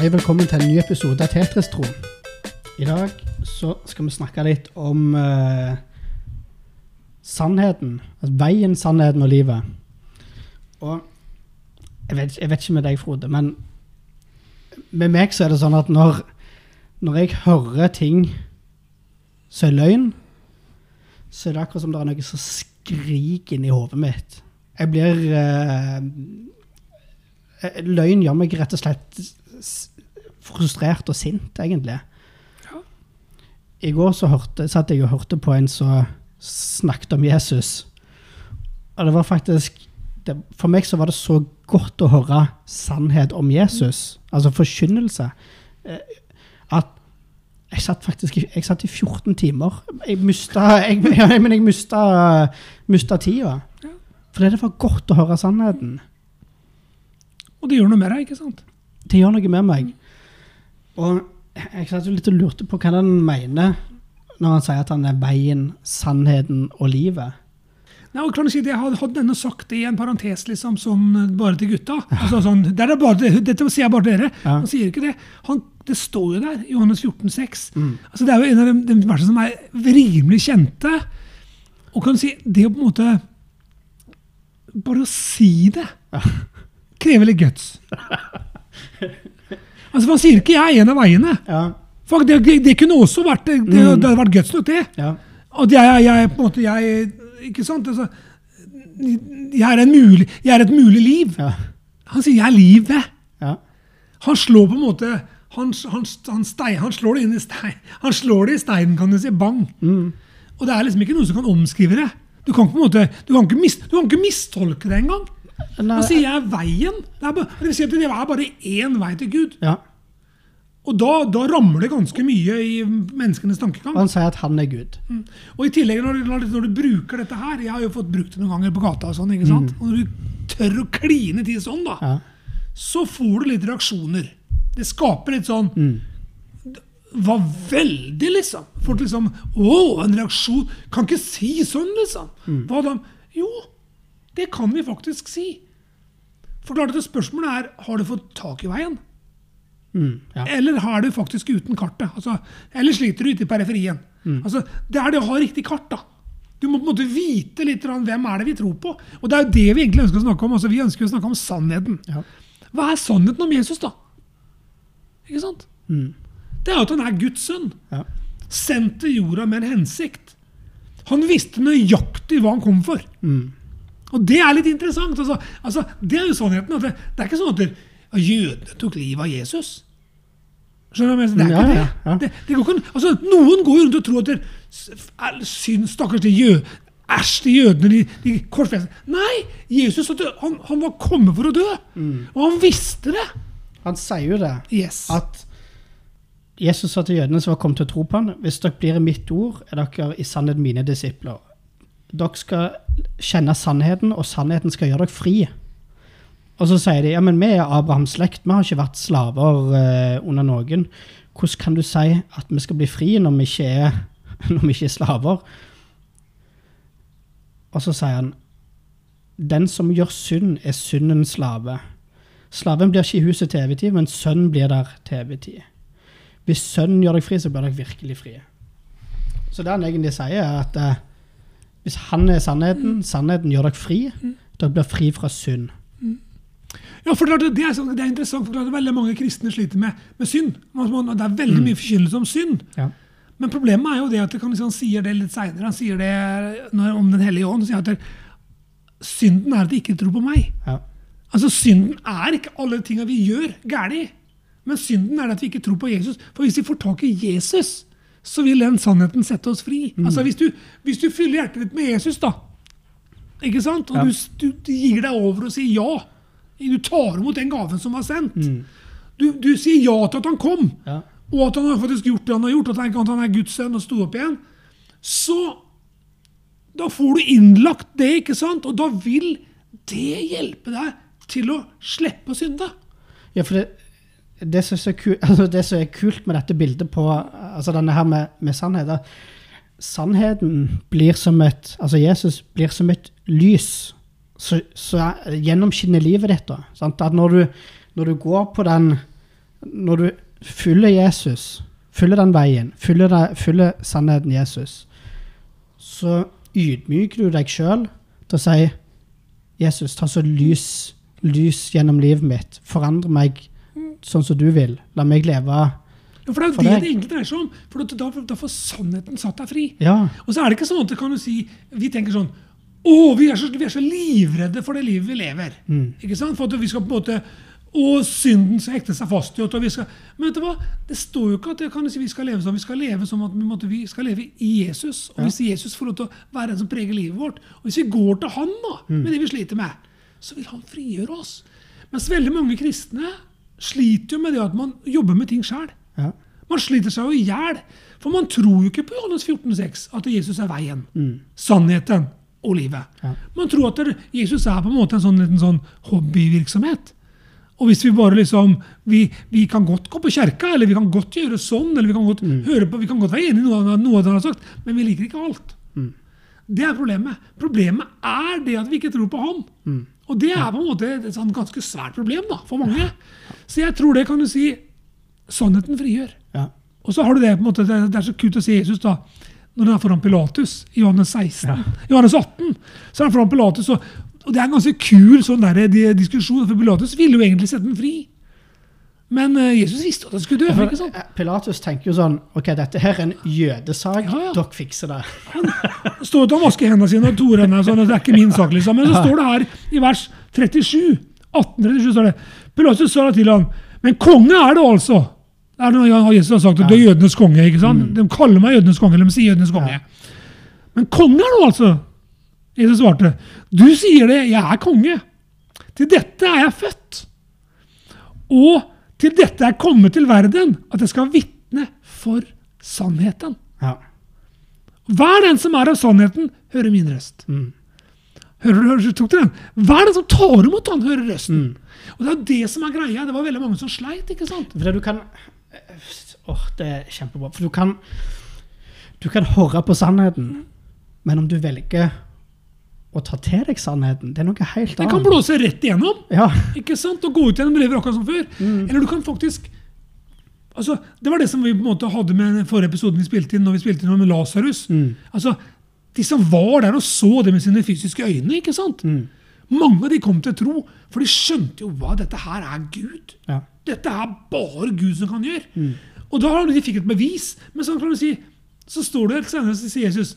Hei, velkommen til en ny episode av Tetris-tro. I dag så skal vi snakke litt om eh, sannheten. Altså veien, sannheten og livet. Og jeg vet, jeg vet ikke med deg, Frode, men med meg så er det sånn at når, når jeg hører ting som er løgn, så er det akkurat som det er noe som skriker inn i hodet mitt. Jeg blir eh, Løgn gjør meg rett og slett frustrert og sint, egentlig. I går så hørte, satt jeg og hørte på en som snakket om Jesus. Og det var faktisk det, For meg så var det så godt å høre sannhet om Jesus, altså forkynnelse, eh, at jeg satt faktisk jeg satt i 14 timer. Jeg mista jeg, ja, men jeg mista, mista tida. Fordi det var godt å høre sannheten. Og det gjør noe med deg, ikke sant? Det gjør noe med meg. Og jeg satt jo litt og lurte på hva han mener når han sier at han er veien, sannheten og livet. Nei, og klart å si det, Jeg hadde ennå sagt det i en parentes liksom, sånn bare til gutta altså, sånn, det er bare, Dette sier jeg bare til dere. Han sier ikke det. Han, det står jo der, i Johannes 14, 6. Mm. Altså, det er jo en av de, de versene som er rimelig kjente. Og kan du si, det å på en måte Bare å si det krever litt guts. altså, Man sier ikke 'jeg er en av veiene'. Ja. Fuck, det, det kunne også vært det, det, Mm. det hadde vært guts nok, det. ja. At jeg, jeg, jeg på en måte jeg, Ikke sant? Altså, jeg, er en mulig, jeg er et mulig liv. ja. Han sier 'jeg er livet'. ja. Han slår på en måte han, han, han, stein, han slår det inn i stein, Han slår det i steinen, kan du si. Bang. Mm. Og det er liksom ikke noen som kan omskrive det. Du kan ikke, på en måte, du kan ikke, mis, du kan ikke mistolke det engang. Han sier 'jeg er veien'. Det, er bare, det det er bare én vei til Gud. ja. Og da, da rammer det ganske mye i menneskenes tankegang. Han sier at han er Gud. Og i tillegg, når når, du, når du bruker dette her Jeg har jo fått brukt det noen ganger på gata. og sånn, ikke sant? Og når du tør å kline til sånn, da, Ja. så får du litt reaksjoner. Det skaper litt sånn Mm. Var veldig, liksom. Folk liksom Å, en reaksjon! Kan ikke si sånn, liksom. Hva da? Jo, det kan vi faktisk si. For klart at Spørsmålet er har du fått tak i veien. Mm. ja. Eller har du faktisk uten kartet? Altså, eller sliter du ute i periferien? Altså, det er det å ha riktig kart. da. Du må på en måte vite litt om hvem er det vi tror på. Og det er jo det vi egentlig ønsker å snakke om. Altså, vi ønsker å snakke om sannheten. Ja. Hva er sannheten om Jesus, da? Ikke sant? Mm. Det er jo at han er Guds sønn. ja. Sendt til jorda med en hensikt. Han visste nøyaktig hva han kom for. Mm. Og det er litt interessant. Altså, altså, det er jo sannheten. At det, det er ikke sånn at det, jødene tok livet av Jesus. Skjønner du? Det er ikke det. det, det går ikke, altså, noen går jo rundt og tror at det, synd, stakkars de jø, Æsj, de jødene, de, de korsfestede. Nei! Jesus han, han var kommet for å dø. Mm. Og han visste det. Han sier jo det. Yes. At Jesus sa til jødene som var kommet til å tro på han, hvis dere blir i mitt ord, er dere i sannhet mine disipler. Dere skal kjenne sannheten, og sannheten skal gjøre dere fri. Og så sier de ja, men vi er Abrahams slekt, vi har ikke vært slaver uh, under noen. Hvordan kan du si at vi skal bli fri når vi ikke er, vi ikke er slaver? Og så sier han den som gjør synd, er syndens slave. Slaven blir ikke i huset til evig tid, men sønnen blir der til evig tid. Hvis sønnen gjør deg fri, så blir dere virkelig frie. Så det han egentlig sier, er at eh, hvis han er sannheten, sannheten gjør dere fri, dere blir fri fra synd. Ja, for klart, det, er, så- det er interessant, for det at veldig mange kristne sliter med, med synd. Det er veldig mye forkynnelse om synd. Ja. Men problemet er jo det at han liksom, han sier det litt seinere. Han sier det når, om Den hellige ånd. Sier at det, synden er at de ikke tror på meg. Ja. Altså, Synden er ikke alle tinga vi gjør, gærlig. Men synden er at vi ikke tror på Jesus. For hvis vi får tak i Jesus, så vil den sannheten sette oss fri. Altså, hvis du, hvis du fyller hjertet ditt med Jesus, da, ikke sant? og Ja. du, du, gir deg over og sier ja Du tar imot den gaven som var sendt. Du, du sier ja til at han kom, Ja. og at han har faktisk gjort det han har gjort, at han, at han er Guds sønn og sto opp igjen. Så da får du innlagt det, ikke sant? Og da vil det hjelpe deg til å slippe å synde. Ja, for det, det, som så altså det som er kult med dette bildet på altså denne her med, med sannhet Sannheten blir som et Altså Jesus blir som et lys som gjennomskinner livet ditt. da, sant? At når du, når du går på den Når du følger Jesus, følger den veien, følger, følger sannheten Jesus, så ydmyker du deg sjøl til å si Jesus, ta så lys, lys gjennom livet mitt. Forandre meg sånn som du vil. La meg leve Ja, for det er jo det deg. det egentlig dreier seg om. For da, da, får sannheten satt deg fri. Ja. Og så er det ikke sånn at kan du si, vi tenker sånn Å, vi er, så, vi er så livredde for det livet vi lever. Mm. Ikke sant? For at vi skal på en måte Og synden skal hekte seg fast i oss. Men vet du hva? Det står jo ikke at si, vi skal leve sånn. Vi skal leve som at vi, skal leve i Jesus. Og hvis Jesus får lov til å være den som preger livet vårt, og hvis vi går til Han da, Mm. med det vi sliter med, så vil Han frigjøre oss. Mens veldig mange kristne sliter jo med det at man jobber med ting sjøl. ja. Man sliter seg jo i hjel. For man tror jo ikke på Johannes 14,6 at Jesus er veien, Mm. sannheten og livet. Ja. Man tror at Jesus er på en måte en sånn liten sånn hobbyvirksomhet. Og hvis vi bare liksom vi, vi kan godt gå på kjerka, eller vi kan godt gjøre sånn, eller vi kan godt høre på, vi kan godt være enig i noe, noe han har sagt, men vi liker ikke alt. Mm. Det er problemet. Problemet er det at vi ikke tror på han. Og det er på en måte et sånn ganske svært problem da, for mange. Så jeg tror det kan du si sannheten frigjør. ja. Og så har du det på en måte, det er- så kult å se Jesus da, når han er foran Pilatus i Johannes 16. Johannes 18. Så er han foran Pilatus, og, og det er en ganske kul sånn der, de, diskusjon, for Pilatus ville jo egentlig sette den fri. Men eh, Jesus visste at han skulle dø. ikke sant? Eh, Pilatus tenker jo sånn Ok, dette her er en jødesak. Ja, ja. Dere fikser det. Han står han vasker hendene sine og toer henne. sånn, det er ikke min sak. liksom. Men så står det her i vers 37, 1837 står det, Pilatus sa til ham, men konge er det altså. Det er noe Jesus har sagt, at du er jødenes konge. ikke sant? De kaller meg jødenes konge, eller de sier jødenes konge. Men konge er du altså. Jesus svarte, du sier det, jeg er konge. Til dette er jeg født. Og til dette er kommet til verden, at jeg skal vitne for sannheten. Ja. Hver den som er av sannheten, hører min røst. Mm. Hører du, tok du den? Hver den som tar imot han, hører røsten. Mm. Og det er det som er greia. Det var veldig mange som sleit. ikke sant? For du kan Åh, det er kjempebra. For du kan Du kan høre på sannheten, men om du velger å ta til deg sannheten, det er noe helt annet. Det kan blåse rett igjennom. Ja. ikke sant? Og gå ut gjennom brevet akkurat som før. Mm. Eller du kan faktisk altså, Det var det som vi på en måte hadde med den forrige episoden vi spilte inn når vi spilte inn med Lasarus. Mm. Altså, de som var der og så det med sine fysiske øyne. ikke sant? Mm. Mange av de kom til tro, for de skjønte jo hva dette her er Gud. Ja. Dette er bare Gud som kan gjøre. Mm. Og da har de fikk et bevis. Men så kan du si, så står det senere så sier Jesus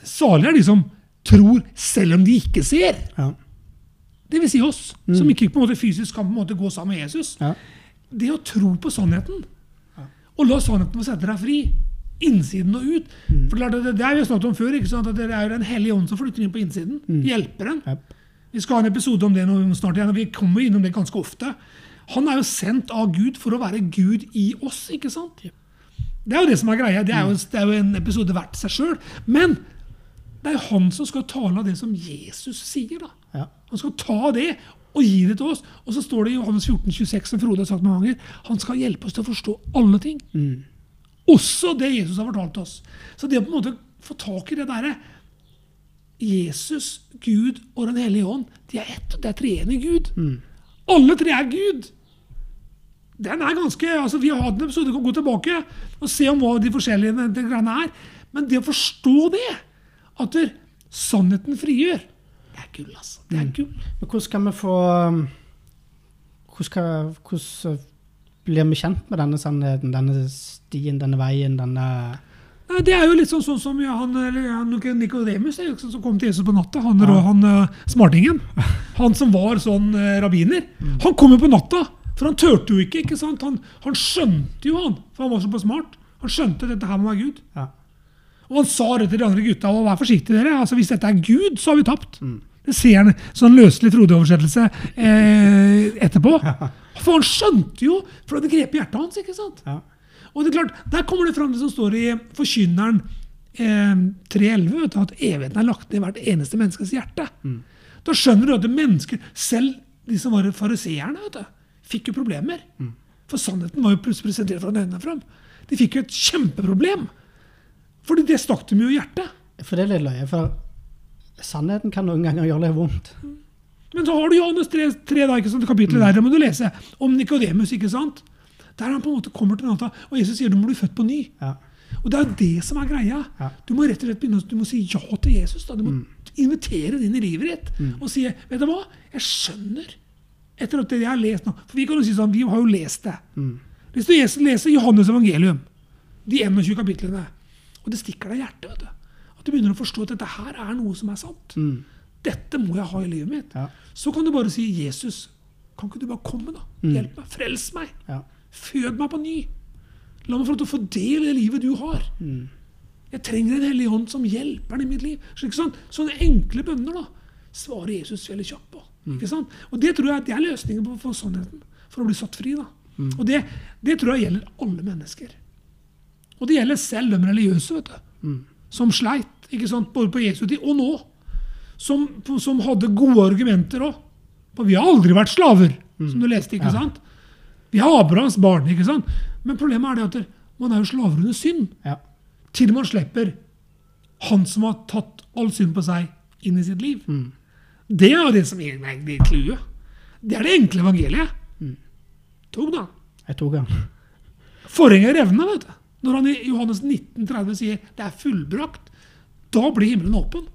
Salig er de som tror selv om de ikke ser. Ja. Det vil si oss, som ikke på en måte fysisk kan på en måte gå sammen med Jesus. Ja. Det å tro på sannheten, og la sannheten få sette deg fri, innsiden og ut For det, det, det har vi snakket om før, ikke sant? at det er jo Den hellige ånd som flytter inn på innsiden. Hjelperen. Yep. Vi skal ha en episode om det nå snart igjen, og vi kommer innom det ganske ofte. Han er jo sendt av Gud for å være Gud i oss, ikke sant? Det er jo det som er greia. Det er jo, det er jo en episode verdt seg sjøl. Men det er han som skal tale av det som Jesus sier. da. Ja. Han skal ta det og gi det til oss. Og så står det i Johannes 14, 26, som Frode har sagt mange ganger, han skal hjelpe oss til å forstå alle ting. Mm. Også det Jesus har fortalt oss. Så det å på en måte få tak i det derre Jesus, Gud og Den hellige ånd, de er ett. Det er treenig Gud. Alle tre er Gud. Den er ganske, altså Vi har hatt en episode, kan gå tilbake og se om hva de forskjellige greiene er. Men det å forstå det, at der, sannheten frigjør, det er gull, altså. Det er gull. Men hvordan skal vi få um, Hvordan, skal, hvordan blir vi kjent med denne sannheten, denne stien, denne veien, denne Nei, Det er jo litt sånn, sånn som ja, han, eller, han Nikodemus er jo ikke sånn som kom til Jesus på natta. Han, han eh, smartingen. Han som var sånn eh, rabbiner. Han kom jo på natta, for han turte jo ikke. ikke sant? Han, han skjønte jo, han, for han var så smart. Han skjønte at dette her må være Gud. Ja. Og han sa det til de andre gutta. og Vær forsiktige, dere. altså Hvis dette er Gud, så har vi tapt. Det ser han sånn løselig Frode-oversettelse eh, etterpå. For han skjønte jo, for det grep hjertet hans. ikke sant? Ja. Og det er klart, Der kommer det fram det som står i Forkynneren eh, 3.11, at evigheten er lagt ned i hvert eneste menneskes hjerte. Da skjønner du at mennesker, selv de som var fariseerne, vet du, fikk jo problemer. For sannheten var jo plutselig presentert fra øynene fram. De fikk jo et kjempeproblem. Fordi det stakk dem jo i hjertet. For det er litt løye, for sannheten kan noen ganger gjøre litt vondt. Men så har du Johannes 3, 3 da, ikke sant, kapittelet der, det må du lese, om Nikodemus. ikke sant? Der han på en måte kommer til natta, og Jesus sier du må bli født på ny. Ja. Og det er jo det som er greia. Ja. Du må rett og slett begynne du må si ja til Jesus. Da. Du må invitere det inn i livet ditt og si vet du hva, jeg skjønner etter at jeg har lest nå. For vi kan jo si sånn, vi har jo lest det. Hvis du leser Johannes evangelium, de 21 kapitlene, og det stikker deg i hjertet, vet du. at du begynner å forstå at dette her er noe som er sant. Dette må jeg ha i livet mitt. Ja. Så kan du bare si, Jesus, kan ikke du bare komme, da? Hjelp meg. Frels meg. Ja. Fød meg på ny. La meg få lov til å få del i det livet du har. Jeg trenger en hellig hånd som hjelper i mitt liv. Så, ikke sant? Sånne enkle bønner da, svarer Jesus veldig kjapt på. Ikke sant? Og Det tror jeg det er løsningen på for sannheten, for å bli satt fri. da. Og det, det tror jeg gjelder alle mennesker. Og det gjelder selv de religiøse, vet du. Som sleit, ikke sant? både på Jesu tid og nå. Som, som hadde gode argumenter òg. For vi har aldri vært slaver, som du leste. ikke sant? Vi har Abrahams barn. ikke sant? Men problemet er det at man er jo slaver under synd. Ja. Til man slipper han som har tatt all synd på seg, inn i sitt liv. Det er jo det som egentlig er clouet. Det er det enkle evangeliet. Tog da. Jeg tok den. Forhenget revna, vet du. Når han i Johannes 1930 sier 'det er fullbrakt', da blir himmelen åpen.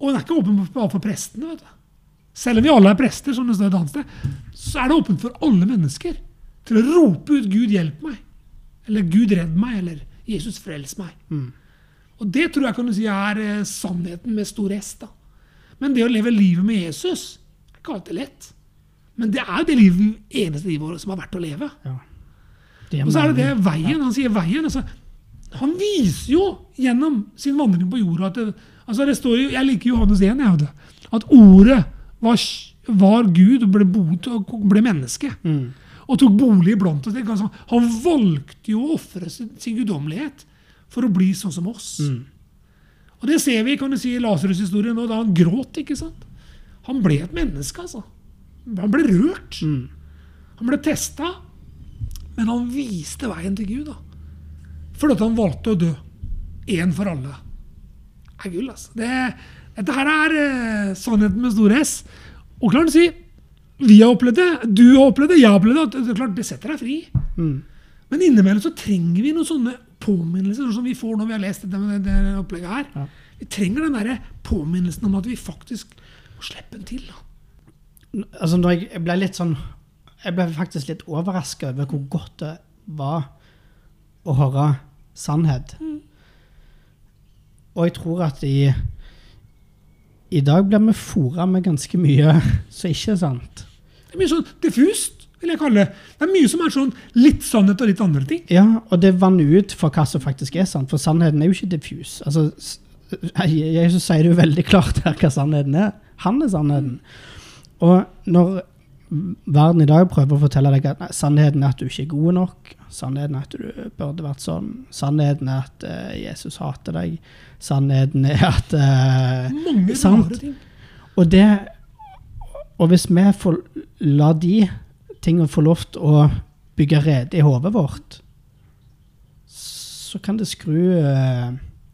Og den er ikke åpen bare for prestene. vet du. Selv om vi alle er prester, som det står et annet sted, så er det åpent for alle mennesker til å rope ut 'Gud, hjelp meg', eller 'Gud, redd meg', eller 'Jesus, frels meg'. Og det tror jeg kan du si er eh, sannheten med stor S. da. Men det å leve livet med Jesus er ikke alltid lett. Men det er jo det livet, eneste livet vårt som er verdt å leve. Ja. Og så er det det veien. Han sier veien. Altså, han viser jo gjennom sin vandring på jorda at det, altså det står jo, Jeg liker Johannes 1, jeg, Hadde, at ordet var, var Gud og ble, boet og ble menneske. Mm. Og tok bolig iblant oss. Altså, han valgte jo å ofre sin, sin guddommelighet for å bli sånn som oss. Mm. Og det ser vi kan du si, i Lasarus-historien nå, da han gråt. ikke sant? Han ble et menneske, altså. Han ble rørt. Mm. Han ble testa, men han viste veien til Gud. da. Fordi at han valgte å dø. Én for alle. Det er gull, altså. Det, dette her er eh, sannheten med stor S. Og klart å si, vi har opplevd det, du har opplevd det, jeg har opplevd det. at Det, klart, det setter deg fri. Mm. Men innimellom så trenger vi noen sånne påminnelser, sånn som vi får når vi har lest dette med det, det opplegget her. Ja. Vi trenger den der påminnelsen om at vi faktisk må slippe den til. da. Altså, når jeg ble litt sånn Jeg ble faktisk litt overraska over hvor godt det var å høre sannhet. Og jeg tror at i I dag blir vi fora med ganske mye som ikke er sant. Det er mye sånn diffust, vil jeg kalle det. Det er mye som er sånn litt sannhet og litt andre ting. Ja, og det vanner ut for hva som faktisk er sant, for sannheten er jo ikke diffus. Altså, Jesus sier det jo veldig klart her hva sannheten er. Han er sannheten. Og når verden i dag prøver å fortelle deg at nei, sannheten er at du ikke er god nok, sannheten er at du burde vært sånn, sannheten er at uh, Jesus hater deg, sannheten er at uh, Mange Sant. ting. og det Og hvis vi får la de tingene få lov til å bygge rede i hodet vårt, så kan det skru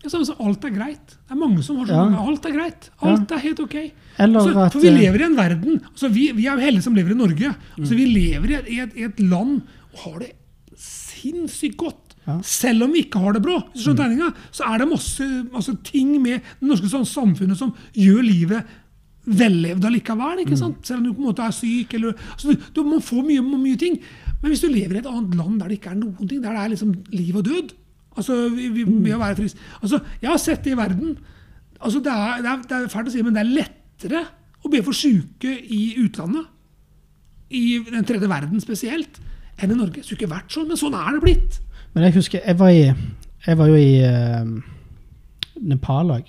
eh, Ja, sånn som alt er greit. Det er mange som har Ja. sånn Alt er greit. Alt er helt ok. Så, at for vi eh, lever i en verden altså vi, vi er jo heldige som lever i Norge. Altså vi lever i et, i et, i et land og har det sinnssykt godt. Ja. Selv om vi ikke har det bra, tegninga, så er det masse, masse ting med det norske sånn samfunnet som gjør livet vellevd allikevel. ikke sant? Selv om du på en måte er syk. eller, altså du, du må få mye, mye ting. Men hvis du lever i et annet land der det ikke er noen ting, der det er liksom liv og død altså vi, vi, vi å være frisk, altså Jeg har sett det i verden. altså Det er, det er, det er fælt å si, men det er lettere å be for syke i utlandet, i den tredje verden spesielt, enn i Norge. Det skulle ikke vært sånn, men sånn er det blitt. Men jeg husker Jeg var, i, jeg var jo i uh, Nepal òg.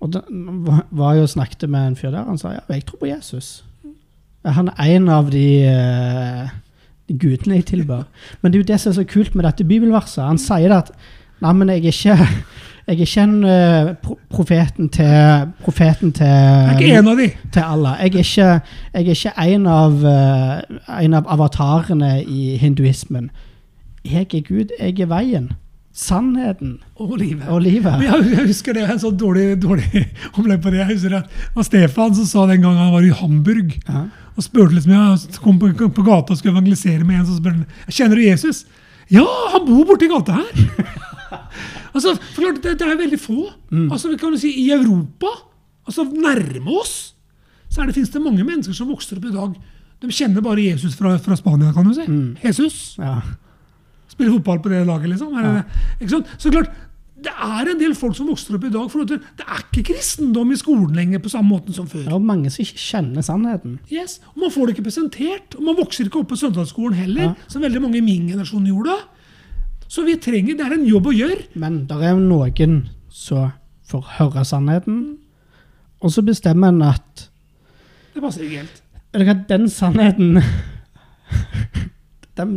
Og da var- jeg og snakket med en fyr der. Han sa ja, jeg tror på Jesus. Han er en av de, uh, de gudene jeg tilber. Men det er jo det som er så kult med dette bibelverset. Han sier at Nei, men jeg er ikke, jeg er ikke en uh, profeten til Profeten til Jeg er ikke en av de. til alle. Jeg er ikke, jeg er ikke en, av, uh, en av avatarene i hinduismen. Jeg er Gud, jeg er veien. Sannheten og livet. og livet. Jeg, jeg husker det, en sånn dårlig, dårlig omlegg på det. Jeg husker det var Stefan som sa den gangen han var i Hamburg Ja. og spurte liksom, jeg kom på, kom på gata og skulle evangelisere med en, som spurte kjenner du Jesus. Ja, han bor borti gata her! altså, klart, det, det er veldig få. Altså, vi kan jo si I Europa, altså nærme oss, så er det, finnes det mange mennesker som vokser opp i dag. De kjenner bare Jesus fra, fra Spania, kan du si. Jesus. Ja. Spiller fotball på det laget, liksom. Det? ikke sant? Så klart, det er en del folk som vokser opp i dag. for Det er ikke kristendom i skolen lenger på samme måten som før. Det er mange som ikke kjenner sannheten. Yes, og Man får det ikke presentert. og Man vokser ikke opp på søndagsskolen heller, Ja. som veldig mange i min generasjon gjorde. Så vi trenger, det er en jobb å gjøre. Men det er jo noen som får høre sannheten, og så bestemmer en at Det passer ikke helt. Den sannheten Den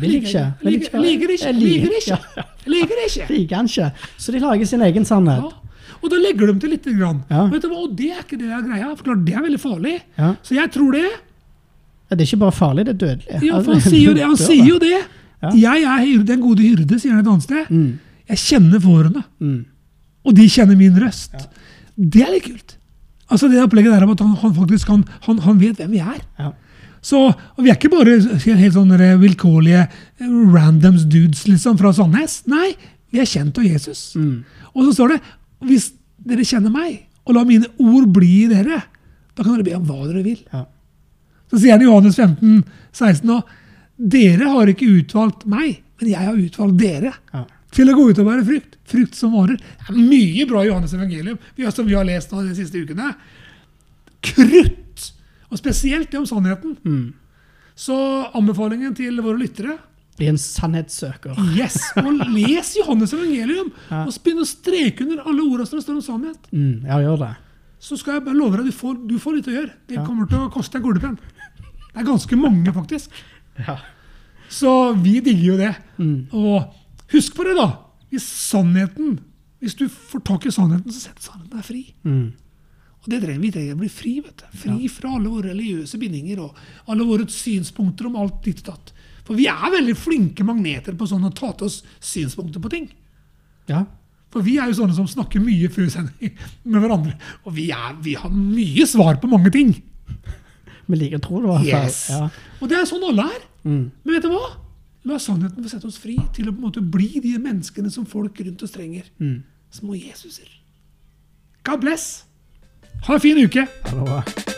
vil ikke. Vil ikke. Liker- ikke, Liger liker ikke. Liger liker ikke. liker ikke. Så de lager sin egen sannhet. Ja. Og da legger de til lite grann. Ja. Vet du hva? Og det er ikke det der greia. For klart, det er veldig farlig. Ja. Så jeg tror det. Ja, Det er ikke bare farlig, det er dødelig. Ja, for han sier jo det. Han sier jo det. Jeg er den gode hyrde, sier han et annet sted. Mm. Jeg kjenner fårene, Mm. og de kjenner min røst. Det er litt kult. Altså Det opplegget der om at han, han faktisk kan, han, han vet hvem vi er. Så Vi er ikke bare helt sånne vilkårlige eh, randoms dudes liksom fra Sandnes. Nei, vi er kjent av Jesus. Mm. Og så står det hvis dere kjenner meg, og lar mine ord bli i dere, da kan dere be om hva dere vil. Ja. Så sier han i Johannes 15, 16 nå, dere har ikke utvalgt meg, men jeg har utvalgt dere Ja. til å gå ut og bære frukt. Frukt som varer. Det er mye bra i Johannes evangelium, som vi har lest nå de siste ukene. Krutt! Og spesielt det om sannheten. Mm. Så anbefalingen til våre lyttere Bli en sannhetssøker. Yes, og les Johannes evangelium! Ja. Og begynn å streke under alle ordene som det står om sannhet. Mm. Ja, gjør det. Så skal jeg bare love deg, du får, du får litt å gjøre. Det Ja. kommer til å koste en gulepenn. Det er ganske mange, faktisk. Ja. Så vi digger jo det. Mm. Og husk på det, da. Hvis sannheten Hvis du får tak i sannheten, så setter sannheten deg fri. Mm. Og det trenger vi trenger å bli fri. vet du. Fri fra alle våre religiøse bindinger og alle våre synspunkter om alt ditt og datt. For vi er veldig flinke magneter på sånn å ta til oss synspunkter på ting. ja. For vi er jo sånne som snakker mye før sending med hverandre. Og vi, er, vi har mye svar på mange ting. Vi liker å tro det, Var. Yes. Ja. Og det er sånn alle er. Mm. Men vet du hva? La sannheten få sette oss fri til å på en måte bli de menneskene som folk rundt oss trenger. Mm. Små Jesuser. God bless. Ha en fin uke. Var-